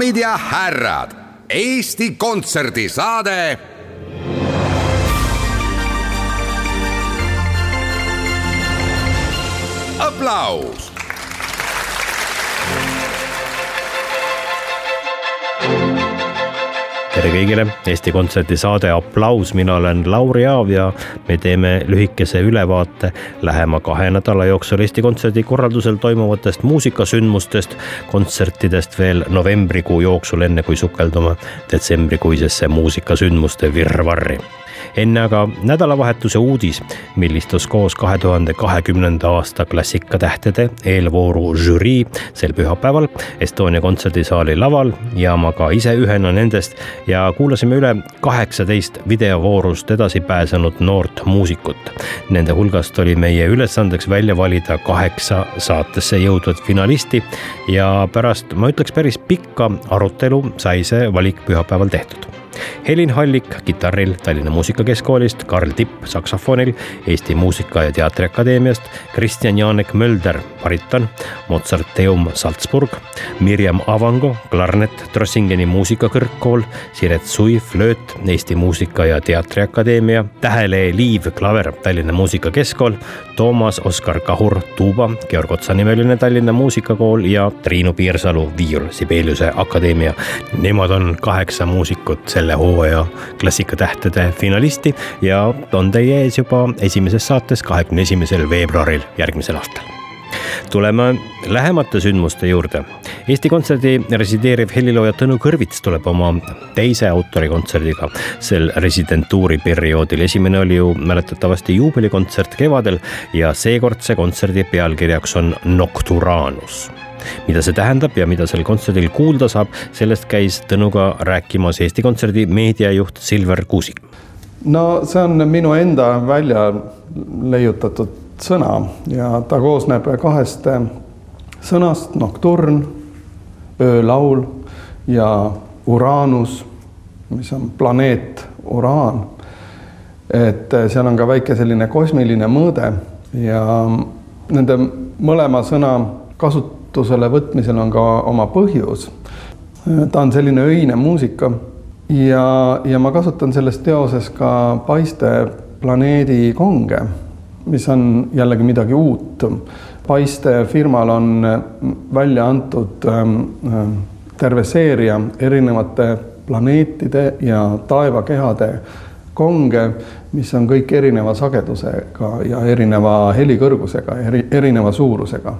daamid ja härrad, Eesti Kontserdi saade. aplaus tere kõigile, Eesti Kontserdi saade Applaus, mina olen Lauri Aav ja me teeme lühikese ülevaate lähema kahe nädala jooksul Eesti Kontserdi korraldusel toimuvatest muusikasündmustest, kontsertidest veel novembrikuu jooksul, enne kui sukeldume detsembrikuisesse muusikasündmuste virvarri enne aga nädalavahetuse uudis, millistus koos kahe tuhande kahekümnenda aasta klassikatähtede eelvooru žürii sel pühapäeval Estonia kontserdisaali laval ja ma ka ise ühena nendest ja kuulasime üle kaheksateist videovoorust edasi pääsenud noort muusikut. Nende hulgast oli meie ülesandeks välja valida kaheksa saatesse jõudvat finalisti ja pärast, ma ütleks, päris pikka arutelu sai see valik pühapäeval tehtud Helin Hallik kitarril Tallinna Muusikakeskkoolist, Karl Tipp saksofonil Eesti Muusika- ja Teatriakadeemiast, Kristjan Janek Mölder, bariton, Mozarteum Salzburg, Mirjam Avango, klarnet, Trossingeni muusikakõrgkool, Siret Sui, flööt, Eesti Muusika- ja Teatriakadeemia, Tähelee Liiv, klaver, Tallinna Muusikakeskkool, Toomas Oskar Kahur, tuuba, Georg Otsa nimeline Tallinna Muusikakool ja Triinu Piirsalu, viiul, Sibeliuse Akadeemia. Nemad on kaheksa muusikut selle hooaja klassikatähtede finalisti ja on teie ees juba esimeses saates, kahekümne esimesel veebruaril järgmisel aastal tuleme lähemate sündmuste juurde. Eesti Kontserdi resideeriv helilooja Tõnu Kõrvits tuleb oma teise autorikontserdiga sel residentuuri perioodil. esimene oli ju mäletatavasti juubelikontsert kevadel ja seekordse kontserdi pealkirjaks on Nocturanus mida see tähendab ja mida sel kontserdil kuulda saab, sellest käis Tõnuga rääkimas Eesti Kontserdi meediajuht Silver Kuusik. no see on minu enda välja leiutatud sõna ja ta koosneb kahest sõnast, nokturn, öölaul ja Uranus, mis on planeet Uraan. et seal on ka väike selline kosmiline mõõde ja nende mõlema sõna kasut-, kasutusele võtmisel on ka oma põhjus. ta on selline öine muusika ja, ja ma kasutan selles teoses ka Paiste planeedi konge, mis on jällegi midagi uut. Paiste firmal on välja antud ähm, ähm, terve seeria erinevate planeetide ja taevakehade konge, mis on kõik erineva sagedusega ja erineva helikõrgusega, eri, erineva suurusega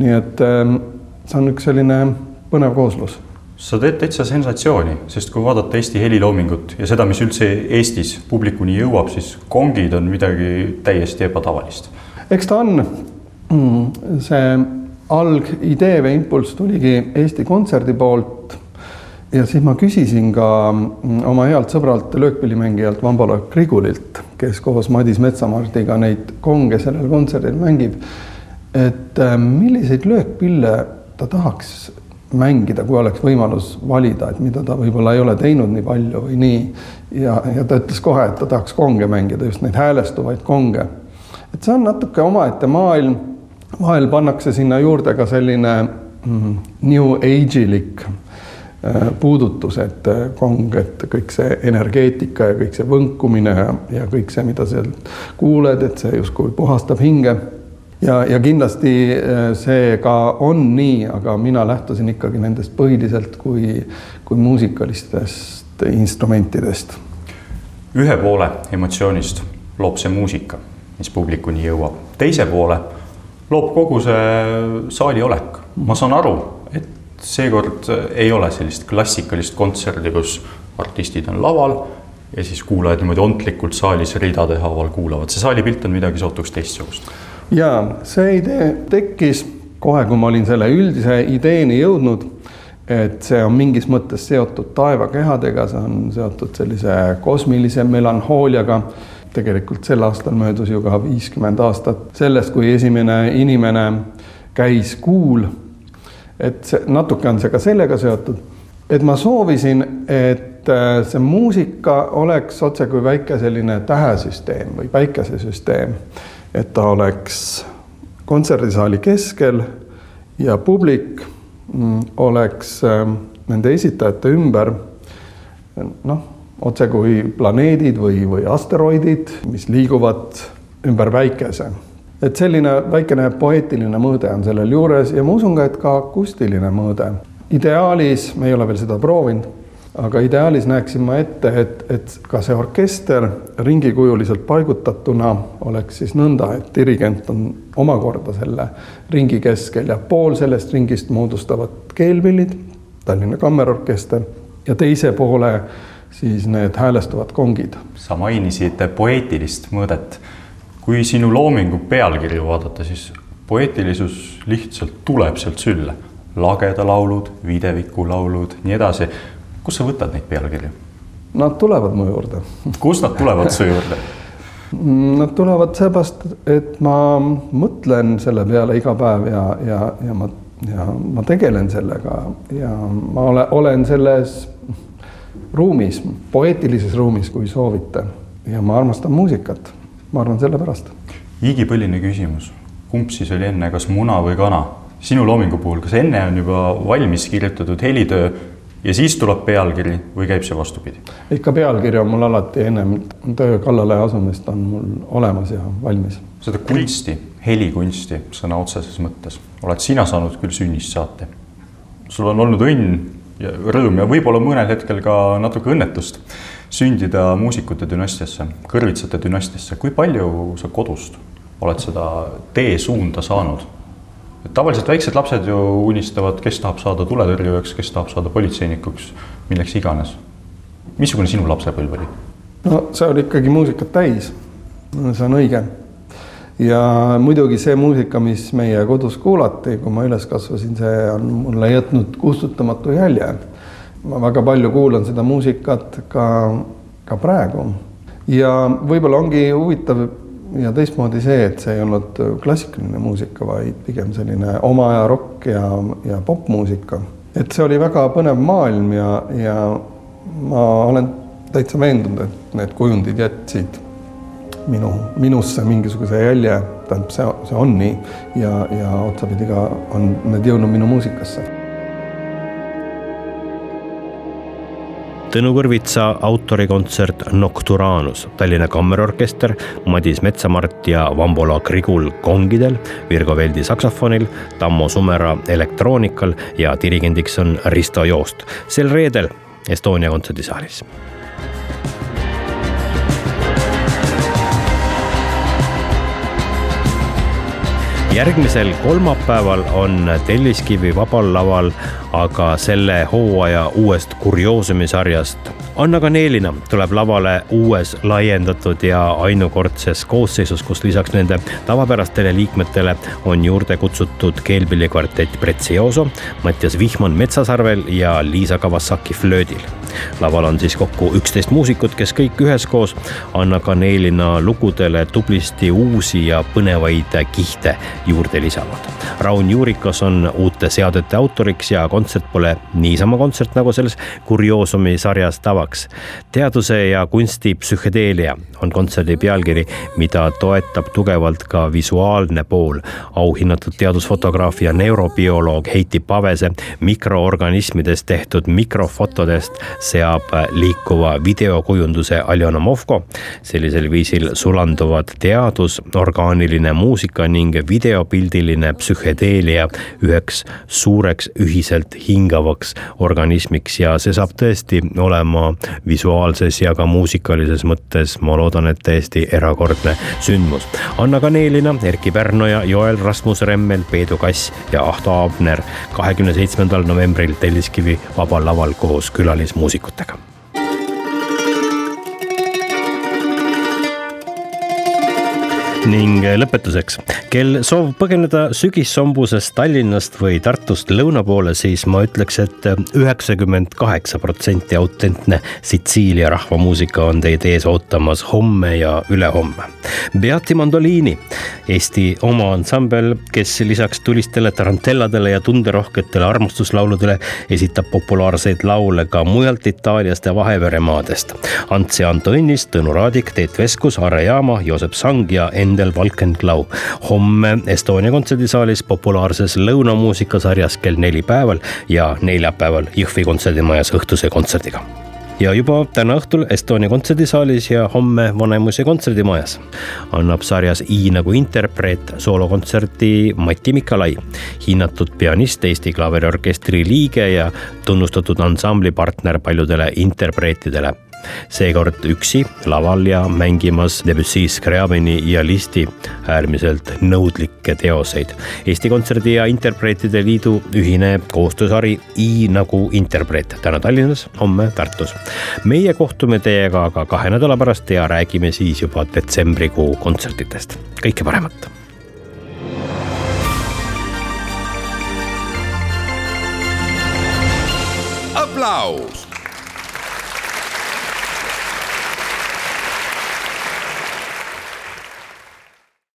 nii et ähm, see on üks selline põnev kooslus. Sa teed täitsa sensatsiooni, sest kui vaadata Eesti heliloomingut ja seda, mis üldse Eestis publikuni jõuab, siis kongid on midagi täiesti ebatavalist. eks ta on, mm, see algidee või impulss tuligi Eesti Kontserdi poolt. Ja siis ma küsisin ka mm, oma healt sõbralt löökpillimängijalt Vambalo Grigulilt, kes koos Madis Metsamardiga neid konge sellel kontserdil mängib et äh, milliseid löökpille ta tahaks mängida, kui oleks võimalus valida, et mida ta võib-olla ei ole teinud nii palju või nii. ja, ja ta ütles kohe, et ta tahaks konge mängida, just neid häälestuvaid konge. et see on natuke omaette maailm, vahel pannakse sinna juurde ka selline mm, new age'ilik äh, puudutus, et äh, kong, et kõik see energeetika ja kõik see võnkumine ja, ja kõik see, mida sealt kuuled, et see justkui puhastab hinge ja, ja kindlasti äh, see ka on nii, aga mina lähtusin ikkagi nendest põhiliselt kui, kui muusikalistest instrumentidest. ühe poole emotsioonist loob see muusika, mis publikuni jõuab, teise poole loob kogu see saali olek. ma saan aru, et seekord ei ole sellist klassikalist kontserdi, kus artistid on laval ja siis kuulajad niimoodi ontlikult saalis ridade haaval kuulavad, see saalipilt on midagi sootuks teistsugust ja see idee tekkis kohe, kui ma olin selle üldise ideeni jõudnud, et see on mingis mõttes seotud taevakehadega, see on seotud sellise kosmilise melanhooliaga. tegelikult sel aastal möödus ju ka viiskümmend aastat sellest, kui esimene inimene käis kuul. et see natuke on see ka sellega seotud, et ma soovisin, et äh, see muusika oleks otsekui väike selline tähesüsteem või päikesesüsteem, et ta oleks kontserdisaali keskel ja publik mm, oleks ähm, nende esitajate ümber noh, otsekui planeedid või, või asteroidid, mis liiguvad ümber Päikese. et selline väikene poeetiline mõõde on sellel juures ja ma usun ka, et ka akustiline mõõde. ideaalis, me ei ole veel seda proovinud aga ideaalis näeksin ma ette, et, et ka see orkester ringikujuliselt paigutatuna oleks siis nõnda, et dirigent on omakorda selle ringi keskel ja pool sellest ringist moodustavad keelpillid, Tallinna Kammerorkester ja teise poole siis need häälestuvad kongid. sa mainisid poeetilist mõõdet. kui sinu loomingu pealkirju vaadata, siis poeetilisus lihtsalt tuleb sealt sülle. lageda laulud, videviku laulud, nii edasi kust sa võtad neid pealkirju? Nad tulevad mu juurde. kust nad tulevad su juurde? Nad tulevad seepärast, et ma mõtlen selle peale iga päev ja, ja, ja ma, ja ma tegelen sellega ja ma ole, olen selles ruumis, poeetilises ruumis, kui soovite. ja ma armastan muusikat, ma arvan sellepärast. igipõline küsimus, kumb siis oli enne, kas muna või kana? sinu loomingu puhul, kas enne on juba valmis kirjutatud helitöö ja siis tuleb pealkiri või käib see vastupidi? ikka pealkiri on mul alati ennem töö kallale asumist on mul olemas ja valmis. seda kunsti, helikunsti sõna otseses mõttes oled sina saanud küll sünnist saati. sul on olnud õnn ja rõõm ja võib-olla mõnel hetkel ka natuke õnnetust sündida muusikute dünastiasse, kõrvitsate dünastiasse. kui palju sa kodust oled seda teesuunda saanud et tavaliselt väiksed lapsed ju unistavad, kes tahab saada tuletõrjujaks, kes tahab saada politseinikuks, milleks iganes. missugune sinu lapsepõlv oli? no see oli ikkagi muusikat täis. see on õige. ja muidugi see muusika, mis meie kodus kuulati, kui ma üles kasvasin, see on mulle jätnud kustutamatu jälje. ma väga palju kuulan seda muusikat ka, ka praegu. ja võib-olla ongi huvitav ja teistmoodi see, et see ei olnud klassikaline muusika, vaid pigem selline oma aja rokk ja, ja popmuusika. et see oli väga põnev maailm ja, ja ma olen täitsa veendunud, et need kujundid jätsid minu, minusse mingisuguse jälje, tähendab, see, see on nii ja, ja otsapidi ka on need jõudnud minu muusikasse Tõnu Kõrvitsa autorikontsert Nocturanus, Tallinna Kammerorkester, Madis Metsamart ja Vambola Grigul kongidel, Virgo Veldi saksofonil, Tammo Sumera elektroonikal ja dirigendiks on Risto Joost. sel reedel Estonia kontserdisaalis järgmisel kolmapäeval on Telliskivi Vabal Laval aga selle hooaja uuest kurioosumisarjast. Anna Kaneelina tuleb lavale uues laiendatud ja ainukordses koosseisus, kus lisaks nende tavapärastele liikmetele on juurde kutsutud keelpillikvartett Prezioso, Mattias Vihman Metsasarvel ja Liisa Kawasaki flöödil. Laval on siis kokku üksteist muusikut, kes kõik üheskoos Anna Kaneelina lugudele tublisti uusi ja põnevaid kihte juurde lisavad. Raun Juurikas on uute seadete autoriks ja kontsert pole niisama kontsert, nagu selles kurioosumi sarjas tavaks. teaduse ja kunsti psühhedeelia on kontserdi pealkiri, mida toetab tugevalt ka visuaalne pool. auhinnatud teadusfotograaf ja neurobioloog Heiti Pavese mikroorganismidest tehtud mikrofotodest seab liikuva videokujunduse Aljona Movko. sellisel viisil sulanduvad teadus, orgaaniline muusika ning videopildiline psühhedeelia üheks suureks ühiselt hingavaks organismiks ja see saab tõesti olema visuaalses ja ka muusikalises mõttes, ma loodan, et täiesti erakordne sündmus. Anna Kaneelina, Erkki Pärnoja, Joel Rasmus Remmel, Peedu Kass ja Ahto Aabner kahekümne seitsmendal novembril Telliskivi Vabal Laval koos muusikutega ning lõpetuseks, kel soovib põgeneda sügissombusest Tallinnast või Tartust lõuna poole, siis ma ütleks, et üheksakümmend kaheksa protsenti autentne Sitsiilia rahvamuusika on teid ees ootamas homme ja ülehomme. Beati Mandoliini, Eesti oma ansambel, kes lisaks tulistele tarantelladele ja tunderohketele armastuslauludele esitab populaarseid laule ka mujalt Itaaliast ja Vaheveremaadest. Ants ja Antonist, Tõnu Raadik, Teet Veskus, Arre Jaama, Joosep Sang ja Endel Valkenklau. homme Estonia kontserdisaalis populaarses lõunamuusikasarjas kell neli päeval ja neljapäeval Jõhvi kontserdimajas õhtuse kontserdiga ja juba täna õhtul Estonia kontserdisaalis ja homme Vanemuise kontserdimajas annab sarjas I nagu interpreet soolokontserti Mati Mikalai, hinnatud pianist, Eesti Klaveriorkestri liige ja tunnustatud ansambli partner paljudele interpreetidele seekord üksi laval ja mängimas Debussy, Scriabini ja Listi äärmiselt nõudlikke teoseid. Eesti Kontserdi ja Interpreetide Liidu ühine koostöösari I nagu interpreet täna Tallinnas, homme Tartus. meie kohtume teiega aga kahe nädala pärast ja räägime siis juba detsembrikuu kontsertidest. kõike paremat aplaus